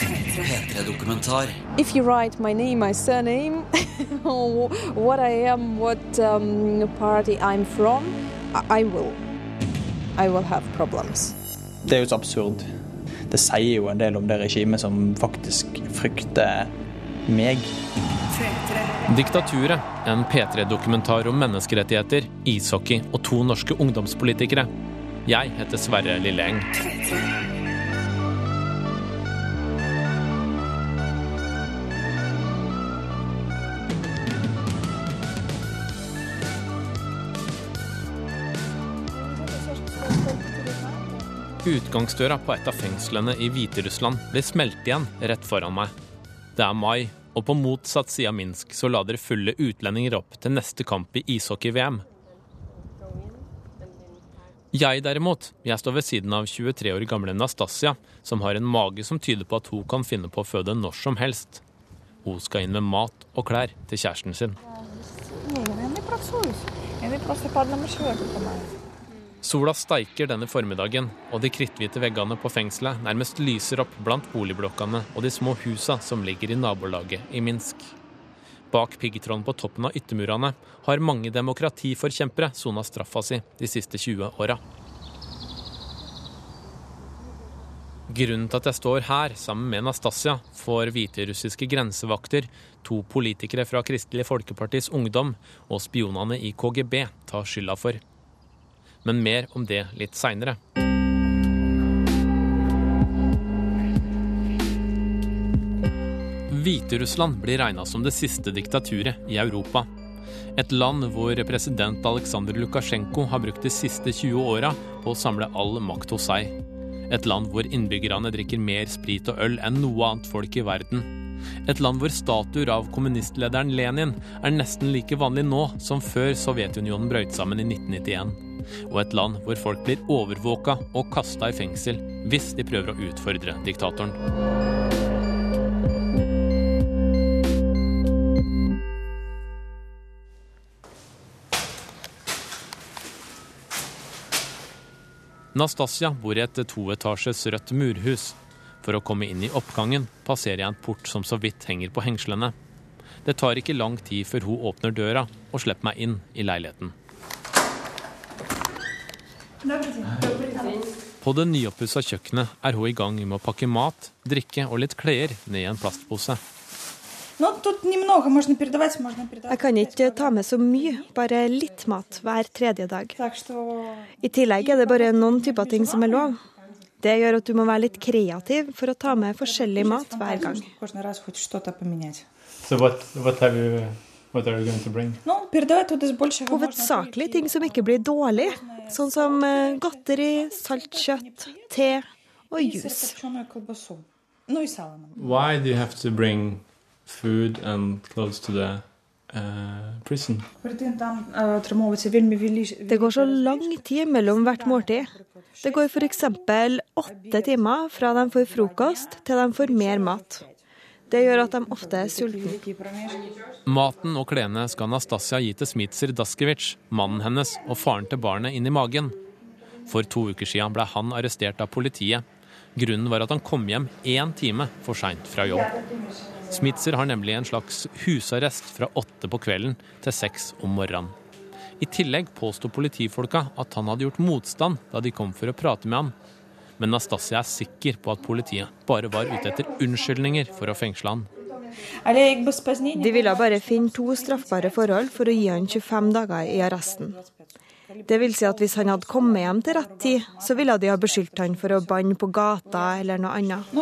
P3-dokumentar. If you write my name, my surname, what I am, what um, party I'm from, I will. I will have problems. Det er jo så absurd. Det sier jo en del om det regimet som faktisk frykter meg. Diktaturet, en P3-dokumentar om menneskerettigheter, ishockey og to norske ungdomspolitikere. Jeg heter Sverre Lilleeng. Utgangsdøra på et av fengslene i Hviterussland blir smelt igjen rett foran meg. Det er mai, og på motsatt side av Minsk så lader fulle utlendinger opp til neste kamp i ishockey-VM. Jeg derimot, jeg står ved siden av 23 år gamle Nastasia, som har en mage som tyder på at hun kan finne på å føde når som helst. Hun skal inn med mat og klær til kjæresten sin. Sola steiker denne formiddagen, og de kritthvite veggene på fengselet nærmest lyser opp blant boligblokkene og de små husa som ligger i nabolaget i Minsk. Bak piggtråden på toppen av yttermurene har mange demokratiforkjempere sona straffa si de siste 20 åra. Grunnen til at jeg står her sammen med Nastasia, får hviterussiske grensevakter, to politikere fra Kristelig Folkepartis Ungdom og spionene i KGB ta skylda for. Men mer om det litt seinere. Hviterussland blir regna som det siste diktaturet i Europa. Et land hvor president Aleksandr Lukasjenko har brukt de siste 20 åra på å samle all makt hos seg. Et land hvor innbyggerne drikker mer sprit og øl enn noe annet folk i verden. Et land hvor statuer av kommunistlederen Lenin er nesten like vanlig nå som før Sovjetunionen brøt sammen i 1991. Og et land hvor folk blir overvåka og kasta i fengsel hvis de prøver å utfordre diktatoren. Nastasia bor i et toetasjes rødt murhus. For å komme inn i oppgangen passerer jeg en port som så vidt henger på hengslene. Det tar ikke lang tid før hun åpner døra og slipper meg inn i leiligheten. På det nyoppussa kjøkkenet er hun i gang med å pakke mat, drikke og litt klær ned i en plastpose. Jeg kan ikke ta med så mye, bare litt mat hver tredje dag. I tillegg er det bare noen typer ting som er lov. Det gjør at du må være litt kreativ for å ta med forskjellig mat hver gang. So what, what have you? Hovedsakelig ting som ikke blir dårlig, sånn som eh, godteri, salt kjøtt, te og juice. Why do you have to bring food and clothes to the uh, prison? Det går så lang tid mellom hvert måltid. Det går f.eks. åtte timer fra de får frokost til de får mer mat. Det gjør at de ofte er sultne. Maten og klærne skal Nastasia gi til Smitser Daskevic, mannen hennes og faren til barnet, inn i magen. For to uker siden ble han arrestert av politiet. Grunnen var at han kom hjem én time for seint fra jobb. Smitser har nemlig en slags husarrest fra åtte på kvelden til seks om morgenen. I tillegg påsto politifolka at han hadde gjort motstand da de kom for å prate med ham. Men Nastasia er sikker på at politiet bare var ute etter unnskyldninger for å fengsle han. De ville bare finne to straffbare forhold for å gi han 25 dager i arresten. Det vil si at hvis han hadde kommet hjem til rett tid, så ville de ha beskyldt han for å banne på gata eller noe annet.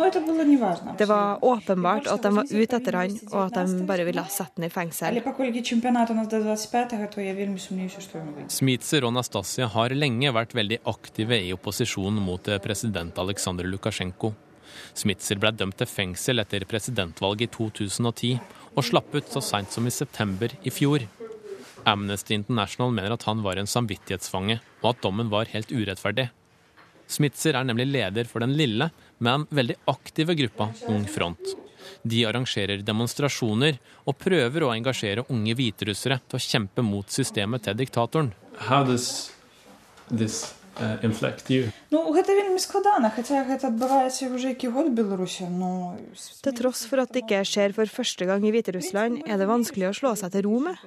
Det var åpenbart at de var ute etter han, og at de bare ville sette han i fengsel. Smitser og Nastasia har lenge vært veldig aktive i opposisjon mot president Aleksandr Lukasjenko. Smitser ble dømt til fengsel etter presidentvalget i 2010, og slapp ut så seint som i september i fjor. Amnesty International mener at han var en samvittighetsfange, og at dommen var helt urettferdig. Smitser er nemlig leder for den lille, men veldig aktive gruppa Ung Front. De arrangerer demonstrasjoner og prøver å engasjere unge hviterussere til å kjempe mot systemet til diktatoren. Uh? Til tross for at det ikke skjer for første gang i Hviterussland, er det vanskelig å slå seg til ro med.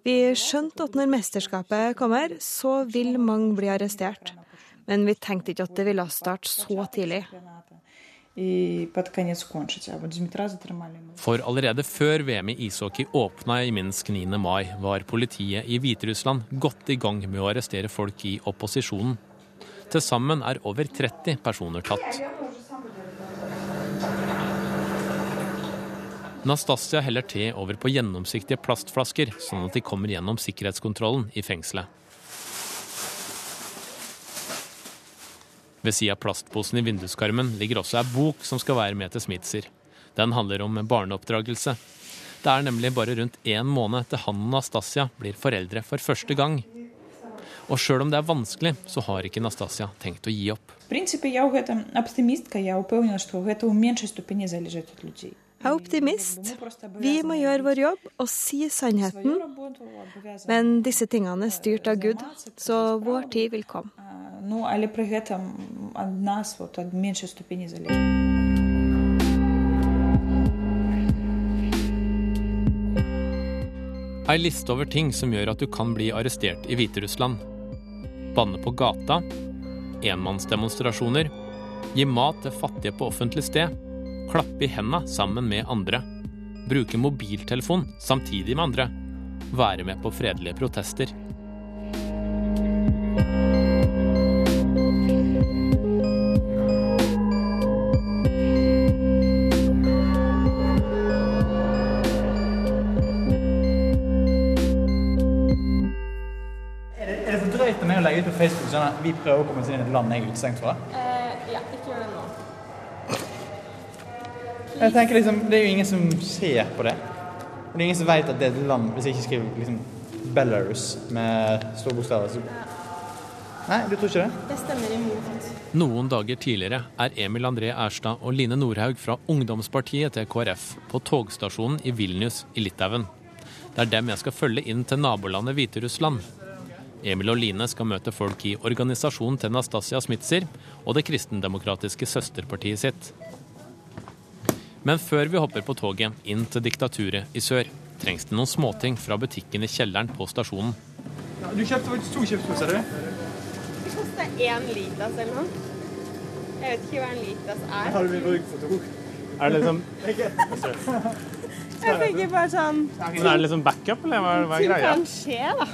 Vi skjønte at når mesterskapet kommer, så vil mange bli arrestert. Men vi tenkte ikke at det ville starte så tidlig. For allerede før VM i ishockey åpna i Minsk 9. mai, var politiet i Hviterussland godt i gang med å arrestere folk i opposisjonen. Til sammen er over 30 personer tatt. Nastasia heller te over på gjennomsiktige plastflasker, sånn at de kommer gjennom sikkerhetskontrollen i fengselet. Ved siden av plastposen i vinduskarmen ligger også ei bok som skal være med til Smitser. Den handler om barneoppdragelse. Det er nemlig bare rundt én måned til han og Nastasia blir foreldre for første gang. Og sjøl om det er vanskelig, så har ikke Nastasia tenkt å gi opp. Jeg er optimist er optimist. Vi må gjøre vår jobb og si sannheten. Men disse tingene er styrt av Gud, så vår tid vil komme. Ei liste over ting som gjør at du kan bli arrestert i Hviterussland. Banne på gata. Enmannsdemonstrasjoner. Gi mat til fattige på offentlig sted klappe i henda sammen med andre, bruke mobiltelefon samtidig med andre, være med på fredelige protester. Er det for drøyt å legge ut på Facebook sånn at vi prøver å komme oss inn i et land jeg er utestengt fra? Jeg tenker liksom, Det er jo ingen som ser på det. Og det er ingen som vet at det er et land, hvis jeg ikke skriver liksom Belarus med store bokstaver. Så... Nei, du tror ikke det? Det stemmer imot. Noen dager tidligere er Emil André Erstad og Line Nordhaug fra ungdomspartiet til KrF på togstasjonen i Vilnius i Litauen. Det er dem jeg skal følge inn til nabolandet Hviterussland, Emil og Line skal møte folk i organisasjonen til Nastasia Smitzer og det kristendemokratiske søsterpartiet sitt. Men før vi hopper på toget inn til diktaturet i sør, trengs det noen småting fra butikken i kjelleren på stasjonen. Ja, du kjøpte faktisk to chipsposer, du? Det koster én litas eller noe. Jeg vet ikke hva en litas er. Har du bruk for to? Er det liksom Jeg tenker bare sånn Men Er det liksom backup, eller hva, hva er greia? Ting kan skje, da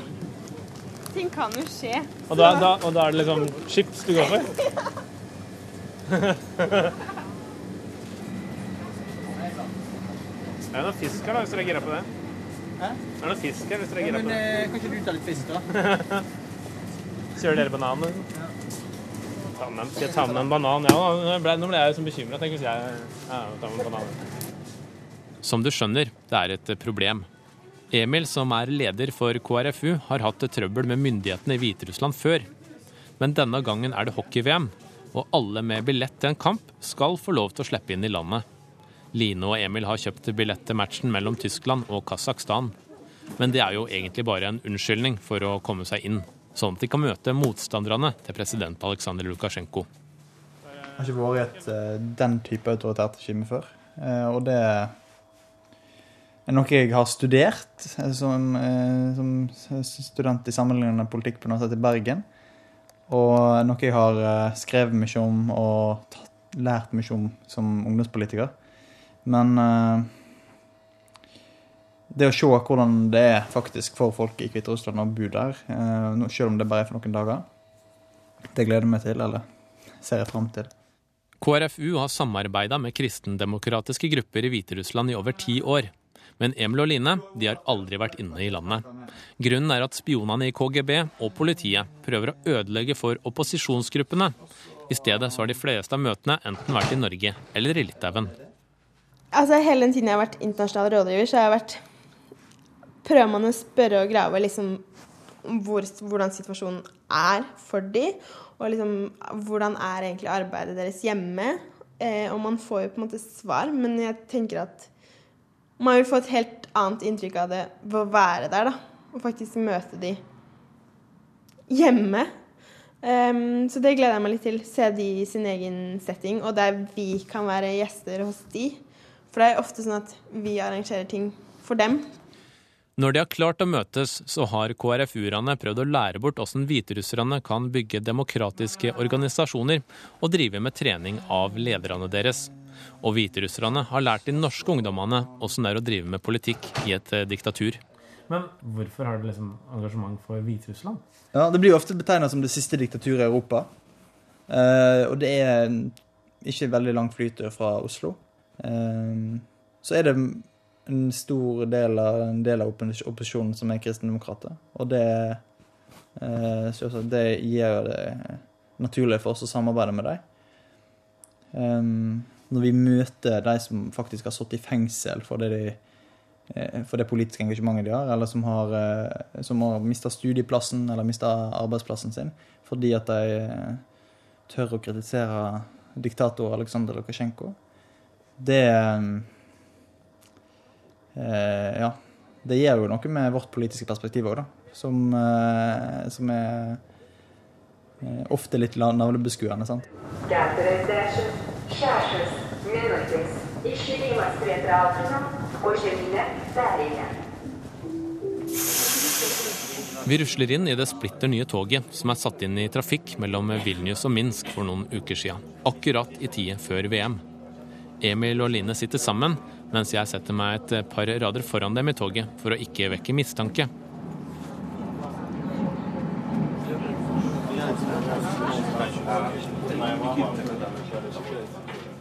ting kan jo skje. Og da, da, og da er det liksom chips du går for? Det er noe fisk her, da, hvis er gira på det. Hæ? Det er noe fisk her, hvis dere reagerer ja, på det. Eh, kan ikke du ta litt fisk, da? Kjører dere banan? Ja. Ta med, skal jeg ta med en banan? Ja, nå ble, nå ble jeg liksom bekymra. Tenk hvis jeg ja, tar med en banan. Som du skjønner, det er et problem. Emil, som er leder for KrFU, har hatt trøbbel med myndighetene i Hviterussland før. Men denne gangen er det hockey-VM, og alle med billett til en kamp skal få lov til å slippe inn i landet. Line og Emil har kjøpt billett til matchen mellom Tyskland og Kasakhstan. Men det er jo egentlig bare en unnskyldning for å komme seg inn, sånn at de kan møte motstanderne til president Aleksandr Lukasjenko. Jeg har ikke vært i eh, den type autoritært regime før. Eh, og det er noe jeg har studert eh, som, som student i sammenlignende politikk på Universitetet i Bergen. Og noe jeg har skrevet mye om og lært mye om som ungdomspolitiker. Men det å se hvordan det er faktisk for folk i Hviterussland å bo der, selv om det bare er for noen dager, det gleder jeg meg til, eller ser jeg fram til. KrFU har samarbeida med kristendemokratiske grupper i Hviterussland i over ti år. Men Emil og Line de har aldri vært inne i landet. Grunnen er at spionene i KGB og politiet prøver å ødelegge for opposisjonsgruppene. I stedet så har de fleste av møtene enten vært i Norge eller i Litauen. Altså, hele den tiden jeg har vært internasjonal rådgiver, så har jeg vært Prøver man å spørre og grave liksom hvor, hvordan situasjonen er for de, og liksom hvordan er egentlig arbeidet deres hjemme. Eh, og man får jo på en måte svar, men jeg tenker at man vil få et helt annet inntrykk av det ved å være der, da. Og faktisk møte de hjemme. Um, så det gleder jeg meg litt til. Se de i sin egen setting, og der vi kan være gjester hos de. For det er ofte sånn at vi arrangerer ting for dem. Når de har klart å møtes, så har KrFU-erne prøvd å lære bort hvordan hviterusserne kan bygge demokratiske organisasjoner og drive med trening av lederne deres. Og hviterusserne har lært de norske ungdommene hvordan det er å drive med politikk i et eh, diktatur. Men hvorfor har du liksom engasjement for Hviterussland? Ja, Det blir jo ofte betegna som det siste diktaturet i Europa. Eh, og det er ikke veldig lang flytur fra Oslo. Eh, så er det en stor del av, en del av opposisjonen som er kristendemokrater. Og det, eh, det gjør det naturlig for oss å samarbeide med dem. Um, når vi møter de som faktisk har sittet i fengsel for det de Eh, for det politiske engasjementet de har, eller som har, eh, som har mista studieplassen eller mista arbeidsplassen sin fordi at de tør å kritisere diktator Aleksandr Lukasjenko. Det Ja. Det gjør jo noe med vårt politiske perspektiv òg, da. Som, som er ofte litt navlebeskuende, sant. Vi rusler inn i det splitter nye toget som er satt inn i trafikk mellom Vilnius og Minsk for noen uker siden. Akkurat i tide før VM. Emil og Line sitter sammen, mens jeg setter meg et par rader foran dem i toget for å ikke vekke mistanke.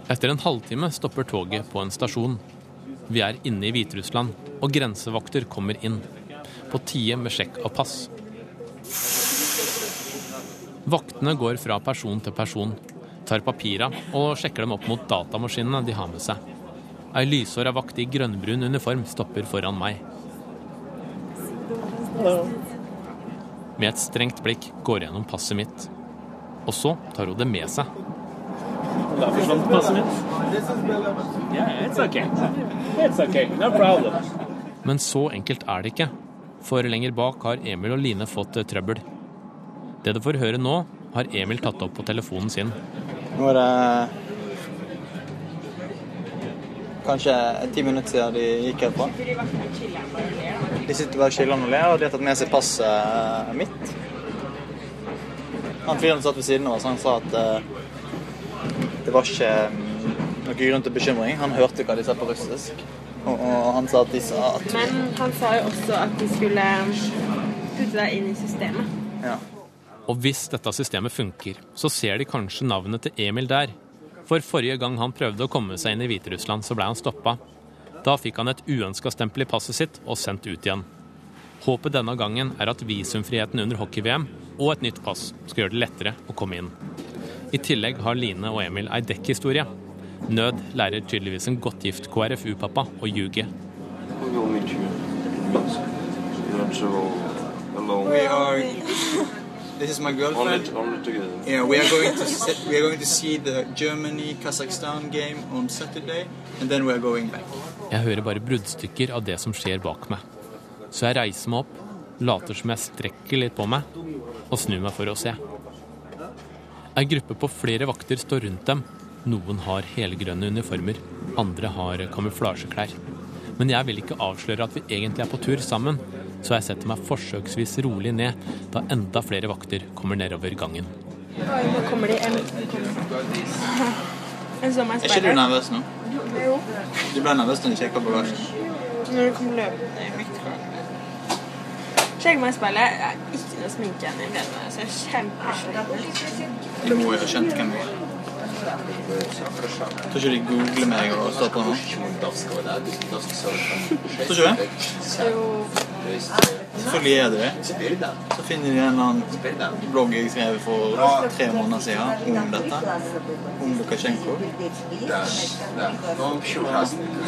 Etter en halvtime stopper toget på en stasjon. Vi er inne i Hviterussland, og grensevakter kommer inn. På tide med sjekk av pass. Vaktene går fra person til person, tar papira og sjekker dem opp mot datamaskinene de har med seg. Ei lyshåra vakt i grønnbrun uniform stopper foran meg. Med et strengt blikk går gjennom passet mitt. Og så tar hun det med seg. Da forsvant passet mitt. Men så enkelt er det ikke. For lenger bak har Emil og Line fått eh, trøbbel. Det du får høre nå, har Emil tatt opp på telefonen sin. Nå er det kanskje ti minutter siden de gikk herfra. De sitter bare chiller'n og ler, og de har tatt med seg passet mitt. Han fyren satt ved siden av oss, han sa at uh, det var ikke mm, noen grunn til bekymring. Han hørte hva de sa på russisk. Og, og, han sa at de sa at Men han sa jo også at de skulle putte deg inn i systemet. Ja. Og hvis dette systemet funker, så ser de kanskje navnet til Emil der. For forrige gang han prøvde å komme seg inn i Hviterussland, så ble han stoppa. Da fikk han et uønska stempel i passet sitt og sendt ut igjen. Håpet denne gangen er at visumfriheten under hockey-VM og et nytt pass skal gjøre det lettere å komme inn. I tillegg har Line og Emil ei dekkhistorie. Nød lærer tydeligvis en godt gift KrFU-pappa å ljuge. This is my girlfriend. Yeah, we are going to set, we are going to see the Germany Kazakhstan game on Saturday, and then we are going back. Jeg hører bare bruddstykker av det som skjer bak meg. Så jeg reiser meg opp, later som jeg strekker litt på meg, og snur meg for å se. Ei gruppe på flere vakter står rundt dem. Noen har helgrønne uniformer, andre har kamuflasjeklær. Men jeg vil ikke avsløre at vi egentlig er på tur sammen, så jeg setter meg forsøksvis rolig ned da enda flere vakter kommer nedover gangen. Oi, nå kommer de en. Er ikke du nervøs nå? Jo. Du ble nervøs da du på bagasjen? Når du kom løpende i mitt Sjekk meg i speilet. Jeg har ikke noe sminke igjen i så Jeg er kjempesliten Du må jo ha skjønt hvem du er. Tror ikke de googler meg og står på nå? Tror ikke det? Jo. Selvfølgelig gjør de det. Så finner de en eller annen blogg jeg skrev for tre måneder siden om dette. Om Lukasjenko.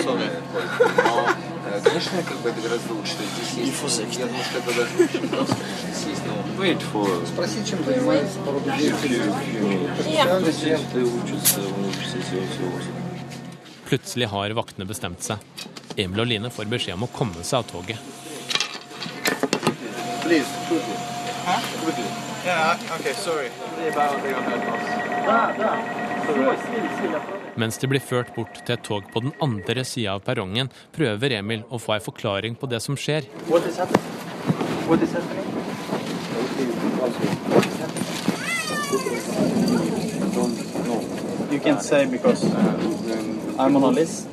Sorry. Конечно, как бы это гораздо лучше. Здесь есть я немножко это даже съесть, но wait for... Спроси, чем занимается по роду Студенты учатся в университете всего. Plutselig har vaktene bestemt seg. Emil og Line får beskjed om å komme seg av toget. Please, quickly. Huh? Quickly. Yeah, okay, sorry. Mens de blir ført bort til et tog på den andre sida av perrongen, prøver Emil å få ei forklaring på det som skjer. What is happening? What is happening? You can't say because I'm on a list.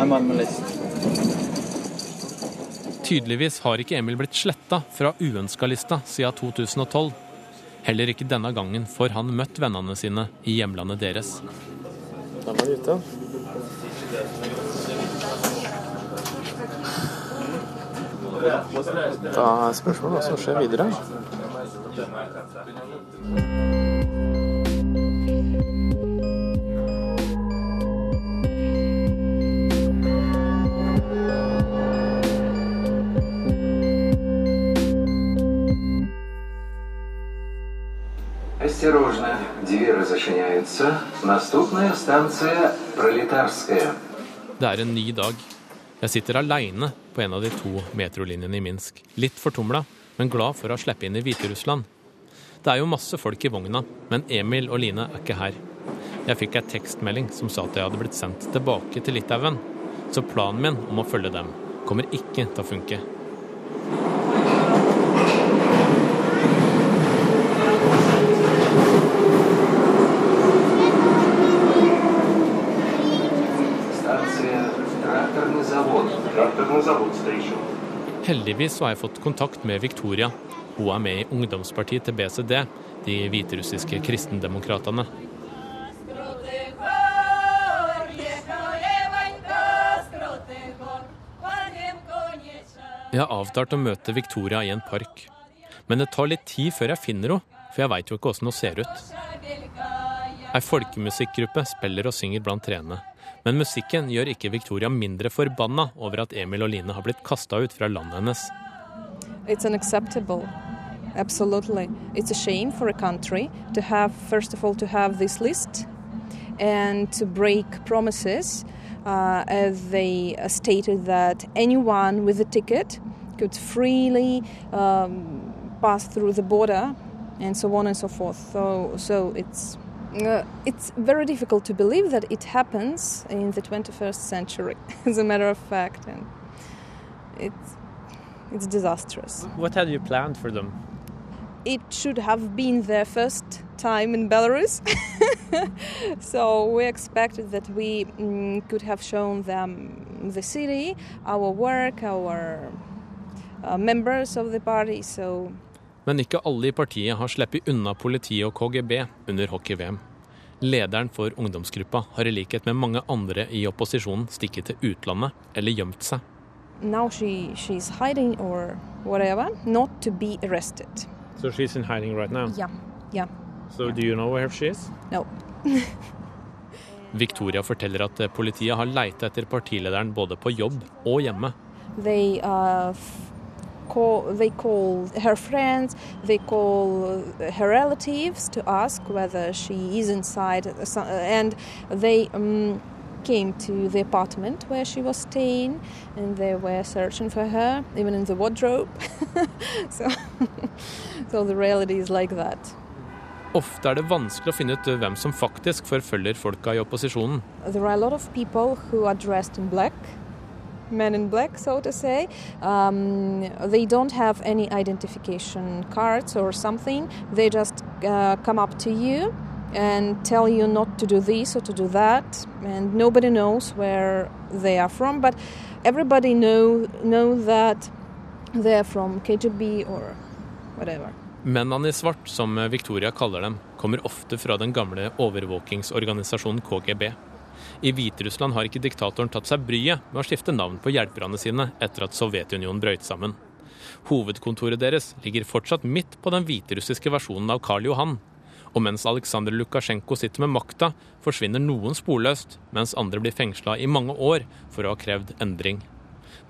I'm on a list. Tydeligvis har ikke Emil blitt sletta fra uønska-lista siden 2012. Heller ikke denne gangen får han møtt vennene sine i hjemlandet deres. Da var ute. Da er spørsmålet hva som skjer videre. Осторожно, двери зачиняются. Наступная станция Пролетарская. Det er en ny dag. Jeg sitter aleine på en av de to metrolinjene i Minsk. Litt fortumla, men glad for å slippe inn i Hviterussland. Det er jo masse folk i vogna, men Emil og Line er ikke her. Jeg fikk ei tekstmelding som sa at jeg hadde blitt sendt tilbake til Litauen. Så planen min om å følge dem kommer ikke til å funke. Heldigvis har jeg fått kontakt med Victoria. Hun er med i ungdomspartiet til BCD, de hviterussiske kristendemokratene. Jeg har avtalt å møte Victoria i en park. Men det tar litt tid før jeg finner henne, for jeg veit jo ikke åssen hun ser ut. Ei folkemusikkgruppe spiller og synger blant trærne. Men musikken gjør ikke Victoria mindre forbanna over at Emil og Line har blitt kasta ut fra landet hennes. It's unacceptable. Absolutely. It's a shame for a country to have, first of all, to have this list and to break promises. Uh, as they uh, stated that anyone with a ticket could freely um, pass through the border and so on and so forth. So, so it's uh, it's very difficult to believe that it happens in the 21st century, as a matter of fact, and it's it's disastrous. What had you planned for them? It should have been their first time in Belarus, so we expected that we mm, could have shown them the city, our work, our uh, members of the party. So Men ikke alle i partiet har sluppet unna politiet og KGB under hockey-VM. Lederen for ungdomsgruppa har i likhet med mange andre i opposisjonen stikket til utlandet eller gjemt seg. now she she's hiding or whatever, not to be arrested. So she's in hiding right now. Yeah, yeah. So do you know where she is? No. Victoria forteller at politiet har leita etter partilederen både på jobb og hjemme. They uh, call they call her friends, they call her relatives to ask whether she is inside, uh, and they. Um, Came to the apartment where she was staying, and they were searching for her, even in the wardrobe. so, so the reality is like that. Ofte er det vanskelig å finne ut hvem som faktisk forfølger folka i opposisjonen. There are a lot of people who are dressed in black, men in black, so to say. Um, they don't have any identification cards or something. They just uh, come up to you and tell you not to do this or to do that, and nobody knows where they are from. But everybody know know that they're from KGB or whatever. Mennene i svart, som Victoria kaller dem, kommer ofte fra den gamle overvåkingsorganisasjonen KGB. I Hviterussland har ikke diktatoren tatt seg bryet med å skifte navn på hjelperne sine etter at Sovjetunionen brøyt sammen. Hovedkontoret deres ligger fortsatt midt på den hviterussiske versjonen av Karl Johan. Og mens Aleksandr Lukasjenko sitter med makta, forsvinner noen sporløst, mens andre blir fengsla i mange år for å ha krevd endring.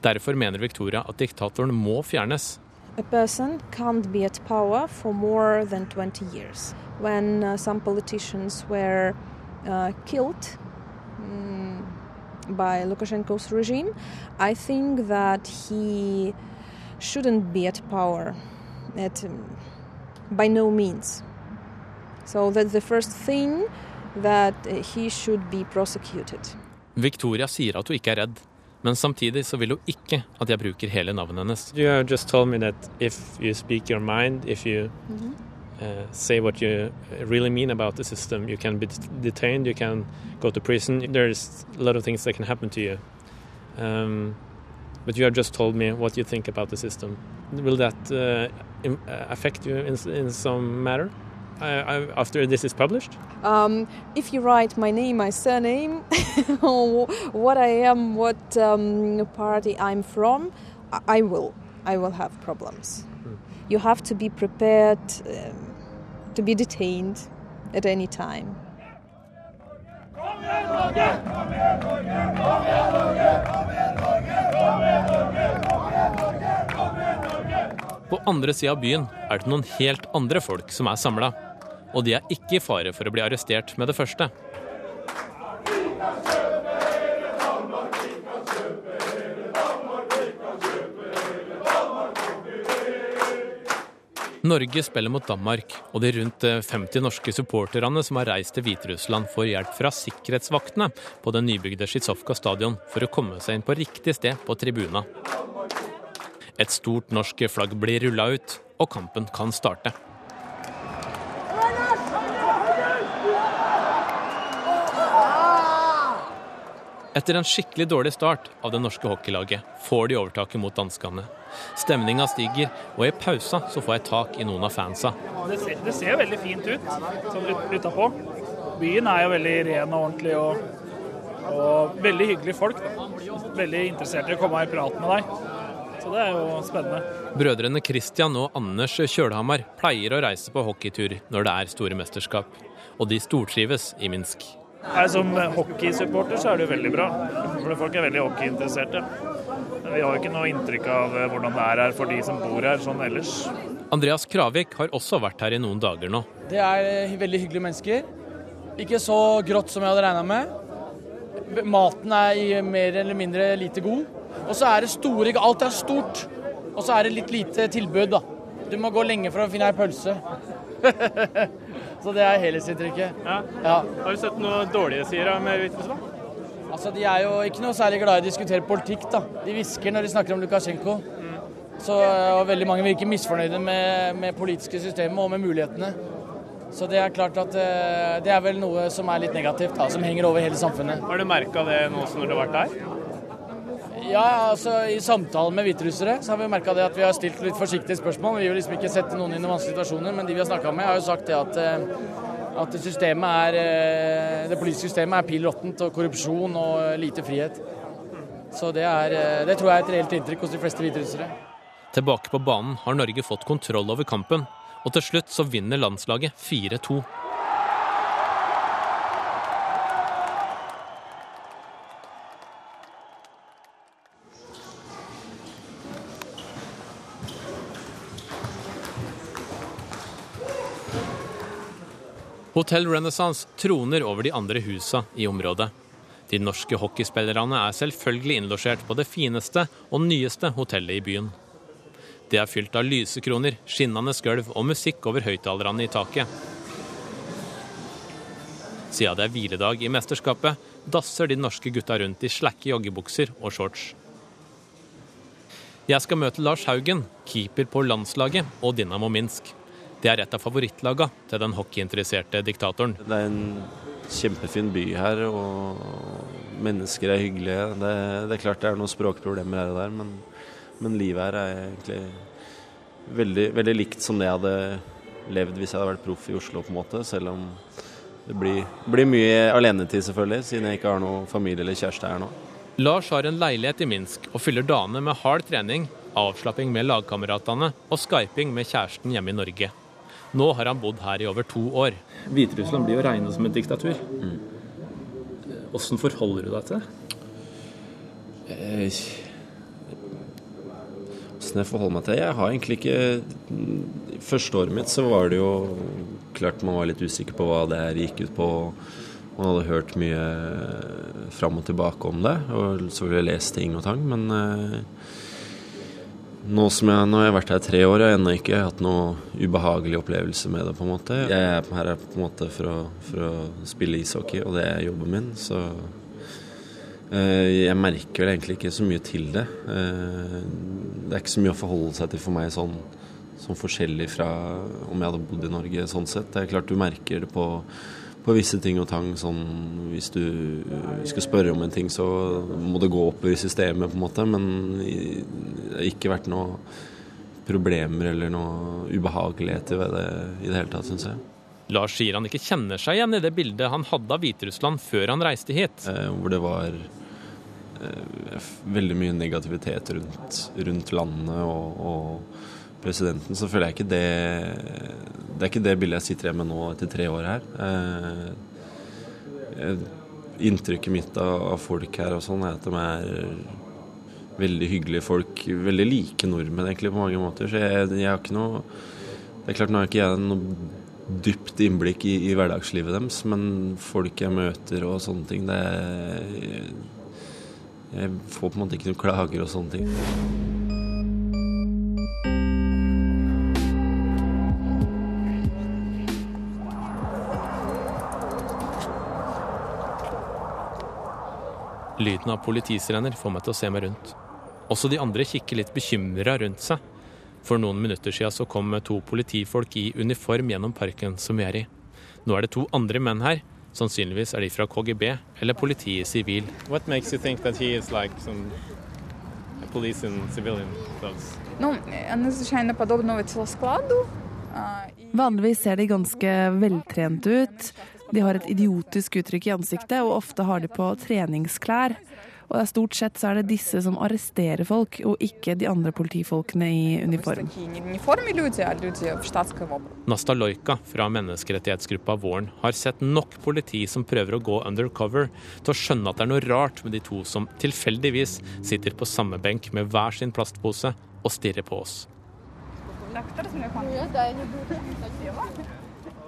Derfor mener Victoria at diktatoren må fjernes. A person can't be at power for more than 20 years. When uh, some politicians were uh, killed by Lukashenko's regime, I think that he shouldn't be at power at, um, by no means. So that's the first thing that he should be prosecuted. Victoria sier at hun ikke er redd, men samtidig så vil hun ikke at jeg bruker hele navnet hennes. You have just told me that if you speak your mind, if you uh, say what you really mean about the system, you can be detained, you can go to prison. There's a lot of things that can happen to you. Um, but you have just told me what you think about the system. Will that uh, uh, affect you in, in some matter uh, uh, after this is published? Um, if you write my name, my surname, what I am, what um, party I'm from, I- I will. I will have problems. You have to be prepared um, to be detained at any time. På andre sida av byen er det noen helt andre folk som er samla. Og de er ikke i fare for å bli arrestert med det første. Norge spiller mot Danmark, og de rundt 50 norske supporterne som har reist til Hviterussland, får hjelp fra sikkerhetsvaktene på den nybygde Sjitsovka stadion for å komme seg inn på riktig sted på tribuna. Et stort norsk flagg blir rulla ut, og kampen kan starte. Etter en skikkelig dårlig start av det norske hockeylaget får de overtaket mot danskene. Stemninga stiger, og i pausa så får jeg tak i noen av fansa. Det ser, det ser veldig fint ut sånn ut, utapå. Byen er jo veldig ren og ordentlig og, og veldig hyggelige folk. Da. Veldig interessert i å komme i prat med deg. Så det er jo spennende. Brødrene Christian og Anders Kjølhamar pleier å reise på hockeytur når det er store mesterskap, og de stortrives i Minsk. Her Som hockeysupporter så er det jo veldig bra, for folk er veldig hockeyinteresserte. Vi har jo ikke noe inntrykk av eh, hvordan det er her for de som bor her sånn ellers. Andreas Kravik har også vært her i noen dager nå. Det er eh, veldig hyggelige mennesker. Ikke så grått som jeg hadde regna med. Maten er i mer eller mindre lite god. Og så er det store Alt er stort. Og så er det litt lite tilbud, da. Du må gå lenge for å finne ei pølse. så det er helhetsinntrykket. Ja. Ja. Har du sett noe dårlige sider med Hviterussland? Altså, De er jo ikke noe særlig glad i å diskutere politikk. da. De hvisker når de snakker om Lukasjenko. Så og Veldig mange virker misfornøyde med, med politiske systemet og med mulighetene. Så det er klart at eh, det er vel noe som er litt negativt, da, som henger over hele samfunnet. Har du merka det nå som du har vært der? Ja, altså I samtalen med hviterussere så har vi merka at vi har stilt litt forsiktige spørsmål. Vi vil liksom ikke sette noen i vanskelige situasjoner, men de vi har snakka med, har jo sagt det at, eh, at systemet er, eh, det politiske systemet er pill råttent og korrupsjon og eh, lite frihet. Så det, er, det tror jeg er et reelt inntrykk hos de fleste hviterussere. Tilbake på banen har Norge fått kontroll over kampen, og til slutt så vinner landslaget 4-2. Hotell Renaissance troner over de andre husa i området. De norske hockeyspillerne er selvfølgelig innlosjert på det fineste og nyeste hotellet i byen. Det er fylt av lysekroner, skinnende gulv og musikk over høyttalerne i taket. Siden det er hviledag i mesterskapet, dasser de norske gutta rundt i slakke joggebukser og shorts. Jeg skal møte Lars Haugen, keeper på landslaget og Dinamo Minsk. Det er et av favorittlaga til den hockeyinteresserte diktatoren. Det er en kjempefin by her, og mennesker er hyggelige. Det, det er klart det er noen språkproblemer her og der, men, men livet her er egentlig veldig, veldig likt som det jeg hadde levd hvis jeg hadde vært proff i Oslo, på en måte. Selv om det blir, blir mye alenetid, selvfølgelig, siden jeg ikke har noen familie eller kjæreste her nå. Lars har en leilighet i Minsk og fyller dagene med hard trening, avslapping med lagkameratene og skyping med kjæresten hjemme i Norge. Nå har han bodd her i over to år. Hviterussland blir jo regnet som et diktatur. Hvordan forholder du deg til det? Åssen Hvordan jeg forholder meg til det? Jeg har egentlig ikke første året mitt så var det jo klart man var litt usikker på hva det her gikk ut på. Man hadde hørt mye fram og tilbake om det, og så ville jeg lest ting og tang, men eh, nå som jeg, nå har jeg vært her tre år, jeg har ennå ikke hatt noe ubehagelig opplevelse med det. på en måte. Jeg er her på en måte for å, for å spille ishockey, og det er jobben min. Så eh, jeg merker vel egentlig ikke så mye til det. Eh, det er ikke så mye å forholde seg til for meg sånn, sånn forskjellig fra om jeg hadde bodd i Norge sånn sett. Det er klart du merker det på på visse ting og tang. Sånn, hvis du skal spørre om en ting, så må det gå opp i systemet, på en måte. Men det har ikke vært noe problemer eller noe ubehageligheter ved det i det hele tatt, syns jeg. Lars sier han ikke kjenner seg igjen i det bildet han hadde av Hviterussland før han reiste hit. Eh, hvor det var eh, veldig mye negativitet rundt, rundt landet og, og presidenten, så føler jeg ikke det Det er ikke det bildet jeg sitter igjen med nå etter tre år her. Eh, inntrykket mitt av, av, folk her og sånn er at de er veldig hyggelige folk. Veldig like nordmenn egentlig på mange måter. Så jeg, jeg har ikke noe Det er klart nå har ikke jeg noe dypt innblikk i, i, hverdagslivet deres, men folk jeg møter og sånne ting, det er Jeg får på en måte ikke noen klager og sånne ting. Lyden av politisirener får meg til å se meg rundt. Også de andre kikker litt bekymra rundt seg. For noen minutter siden så kom to politifolk i uniform gjennom parken som vi er i. Nå er det to andre menn her. Sannsynligvis er de fra KGB eller politiet sivil. Vanligvis ser de ganske veltrente ut. De har et idiotisk uttrykk i ansiktet, og ofte har de på treningsklær. Og det er Stort sett så er det disse som arresterer folk, og ikke de andre politifolkene i uniform. Nasta Loika fra menneskerettighetsgruppa Våren har sett nok politi som prøver å gå undercover, til å skjønne at det er noe rart med de to som tilfeldigvis sitter på samme benk med hver sin plastpose og stirrer på oss.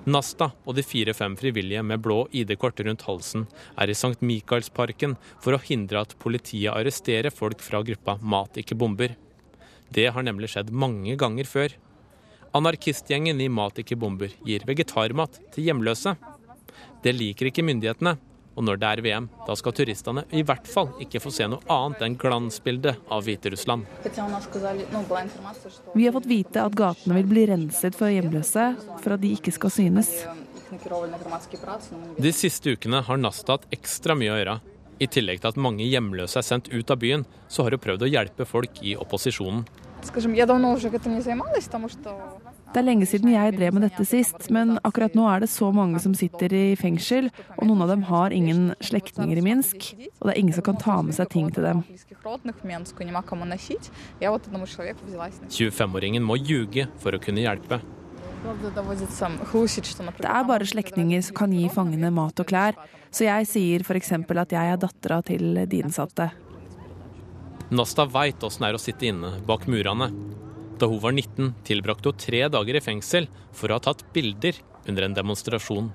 Nasta og de fire-fem frivillige med blå ID-kort rundt halsen er i St. Michaelsparken for å hindre at politiet arresterer folk fra gruppa Mat ikke bomber. Det har nemlig skjedd mange ganger før. Anarkistgjengen i Mat ikke bomber gir vegetarmat til hjemløse. Det liker ikke myndighetene, og når det er VM, da skal turistene i hvert fall ikke få se noe annet enn glansbildet av Hviterussland. Vi har fått vite at gatene vil bli renset for hjemløse, for at de ikke skal synes. De siste ukene har Nasta hatt ekstra mye å gjøre. I tillegg til at mange hjemløse er sendt ut av byen, så har hun prøvd å hjelpe folk i opposisjonen. Det er lenge siden jeg drev med dette sist, men akkurat nå er det så mange som sitter i fengsel, og noen av dem har ingen slektninger i Minsk, og det er ingen som kan ta med seg ting til dem. 25-åringen må ljuge for å kunne hjelpe. Det er bare slektninger som kan gi fangene mat og klær, så jeg sier f.eks. at jeg er dattera til de innsatte. Nasta veit åssen det er å sitte inne bak murene. Da hun var 19, tilbrakte hun tre dager i fengsel for å ha tatt bilder under en demonstrasjon.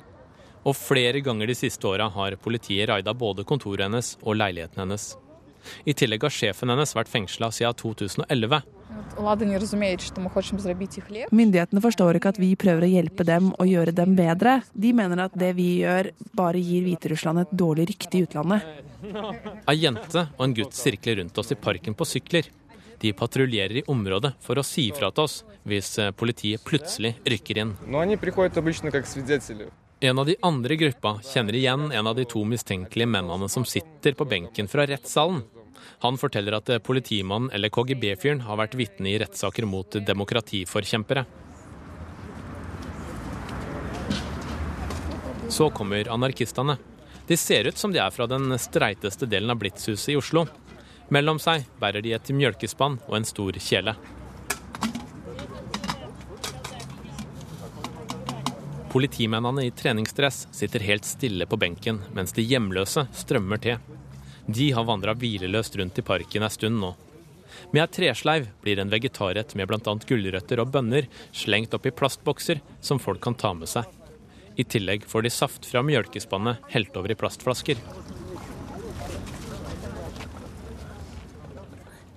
Og flere ganger de siste åra har politiet raida både kontoret hennes og leiligheten hennes. I tillegg har sjefen hennes vært fengsla siden 2011. Myndighetene forstår ikke at vi prøver å hjelpe dem og gjøre dem bedre. De mener at det vi gjør, bare gir Hviterussland et dårlig rykte i utlandet. Ei jente og en gutt sirkler rundt oss i parken på sykler. De patruljerer i området for å si fra til oss hvis eh, politiet plutselig rykker inn. En av de andre gruppa kjenner igjen en av de to mistenkelige mennene som sitter på benken fra rettssalen. Han forteller at eh, politimannen eller KGB-fyren har vært vitne i rettssaker mot demokratiforkjempere. Så kommer anarkistene. De ser ut som de er fra den streiteste delen av Blitzhuset i Oslo. Mellom seg bærer de et mjølkespann og en stor kjele. Politimennene i treningsdress sitter helt stille på benken, mens de hjemløse strømmer til. De har vandra hvileløst rundt i parken ei stund nå. Med ei tresleiv blir en vegetarrett med bl.a. gulrøtter og bønner slengt opp i plastbokser som folk kan ta med seg. I tillegg får de saft fra mjølkespannet helt over i plastflasker.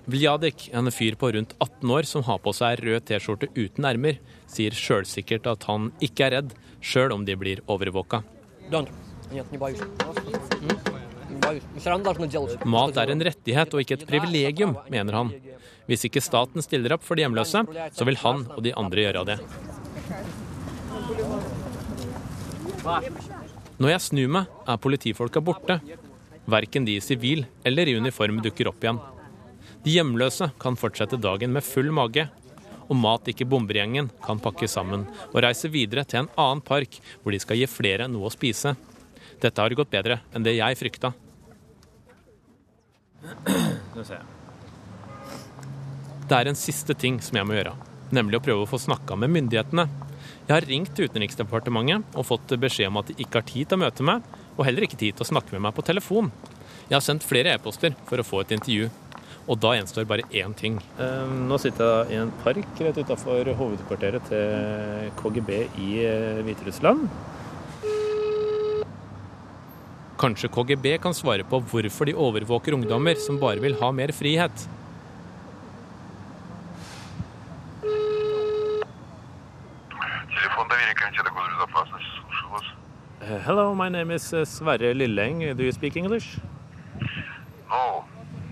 Vljadik, en fyr på rundt 18 år som har på seg rød T-skjorte uten ermer, sier sjølsikkert at han ikke er redd, sjøl om de blir overvåka. Mat er en rettighet og ikke et privilegium, mener han. Hvis ikke staten stiller opp for de hjemløse, så vil han og de andre gjøre det. Når jeg snur meg, er politifolka borte. Verken de i sivil eller i uniform dukker opp igjen. De hjemløse kan fortsette dagen med full mage. Og Mat ikke bombergjengen kan pakke sammen og reise videre til en annen park, hvor de skal gi flere noe å spise. Dette har gått bedre enn det jeg frykta. Det er en siste ting som jeg må gjøre, nemlig å prøve å få snakka med myndighetene. Jeg har ringt til Utenriksdepartementet og fått beskjed om at de ikke har tid til å møte meg, og heller ikke tid til å snakke med meg på telefon. Jeg har sendt flere e-poster for å få et intervju. Og da gjenstår bare én ting. Nå sitter jeg i en park rett utafor hovedkvarteret til KGB i eh, Hviterussland. Kanskje KGB kan svare på hvorfor de overvåker ungdommer som bare vil ha mer frihet. Uh, hello, my name is uh, Sverre Lilleng. Do you speak English? No.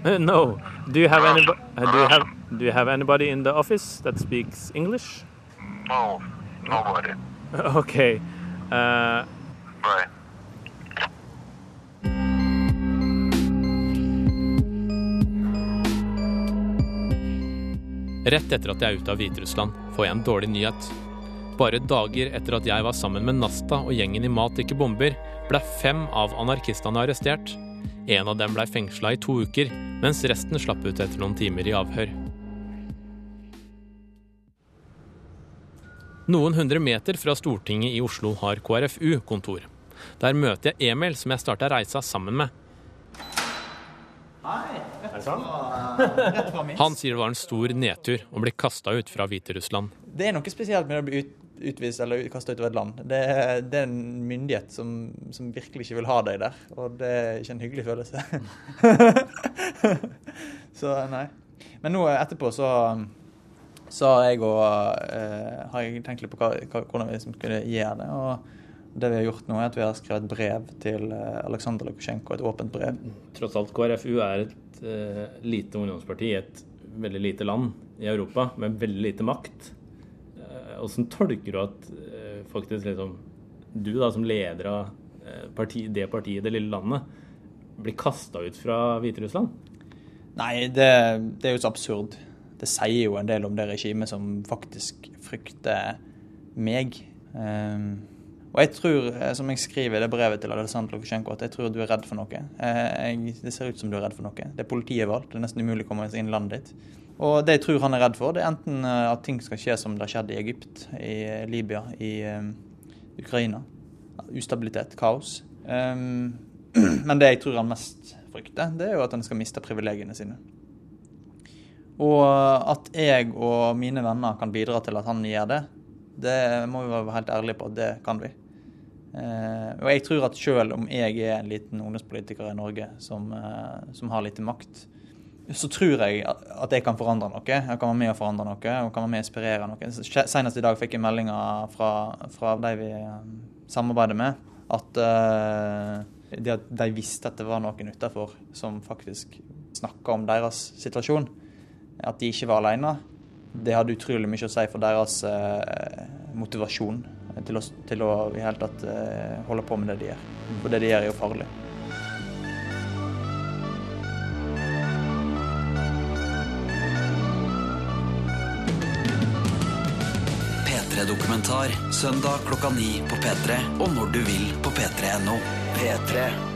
Uh, no. Do you have anybody? Uh, do you have? Do you have anybody in the office that speaks English? No. Nobody. Okay. Uh, Bye. Rett etter at jeg er ute av Hviterussland, får jeg en dårlig nyhet. Bare dager etter at jeg var sammen med Nasta og gjengen i Mat ikke bomber, ble fem av anarkistene arrestert. En av dem ble fengsla i to uker, mens resten slapp ut etter noen timer i avhør. Noen hundre meter fra Stortinget i Oslo har KrFU kontor. Der møter jeg Emil, som jeg starta reisa sammen med. Hei. Han sier det var en stor nedtur å bli kasta ut fra Hviterussland. Det er noe spesielt med å bli ut, utvist eller kasta ut av et land. Det, det er en myndighet som, som virkelig ikke vil ha deg der, og det er ikke en hyggelig følelse. så nei. Men nå etterpå så så har jeg, og, eh, har jeg tenkt litt på hva, hva, hvordan vi liksom skulle gjøre det. Og det vi har gjort nå, er at vi har skrevet brev til eh, Aleksandr Lukasjenko, et åpent brev. Tross alt, KrFU er et uh, lite ungdomsparti i et veldig lite land i Europa med veldig lite makt. Eh, Hvordan tolker du at faktisk liksom, du da som leder av parti, det partiet i det lille landet blir kasta ut fra Hviterussland? Nei, det, det er jo så absurd. Det sier jo en del om det regimet som faktisk frykter meg. Ehm, og jeg tror, eh, som jeg skriver i det brevet til Alexander Lukasjenko, at jeg tror du er redd for noe. Eh, jeg, det ser ut som du er redd for noe. Det er politiet valgt. Det er nesten umulig å komme inn i landet ditt. Og det jeg tror han er redd for, det er enten eh, at ting skal skje som det har skjedd i Egypt, i Libya, i Ukraina. Ustabilitet, kaos. Ehm, men det jeg tror han mest frykter, det er jo at han skal miste privilegiene sine. Og at jeg og mine venner kan bidra til at han gjør det, det må vi være helt ærlige på at det kan vi. Eh, og jeg tror at selv om jeg er en liten ungdomspolitiker i Norge som, eh, som har lite makt, så tror jeg at jeg kan forandre noe. Jeg kan være med og forandre noe og kan være med og inspirere noe. Senest i dag fikk jeg meldinger fra, fra de vi eh, samarbeider med, at eh, de, de visste at det var noen utenfor som faktisk snakka om deres situasjon. At de ikke var alene. Det hadde utrolig mye å si for deres eh, motivasjon til å, til å i hele tatt eh, holde på med det de gjør. For det de gjør, er jo farlig. P3-dokumentar søndag klokka ni på P3 og når du vil på p3.no. P3.